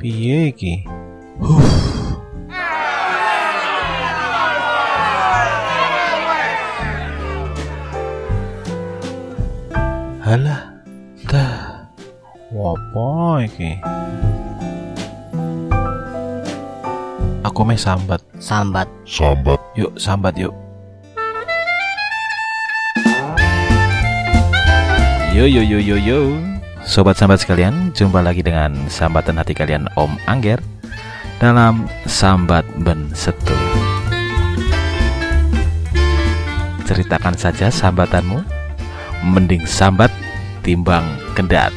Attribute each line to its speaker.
Speaker 1: piye iki? Huh. Halah, dah. Wopo iki? Aku meh sambat.
Speaker 2: Sambat.
Speaker 3: Sambat.
Speaker 1: Yuk, sambat yuk. Yo yo yo yo yo. Sobat sambat sekalian, jumpa lagi dengan sambatan hati kalian Om Angger dalam Sambat Ben Setu. Ceritakan saja sambatanmu, mending sambat timbang kendat.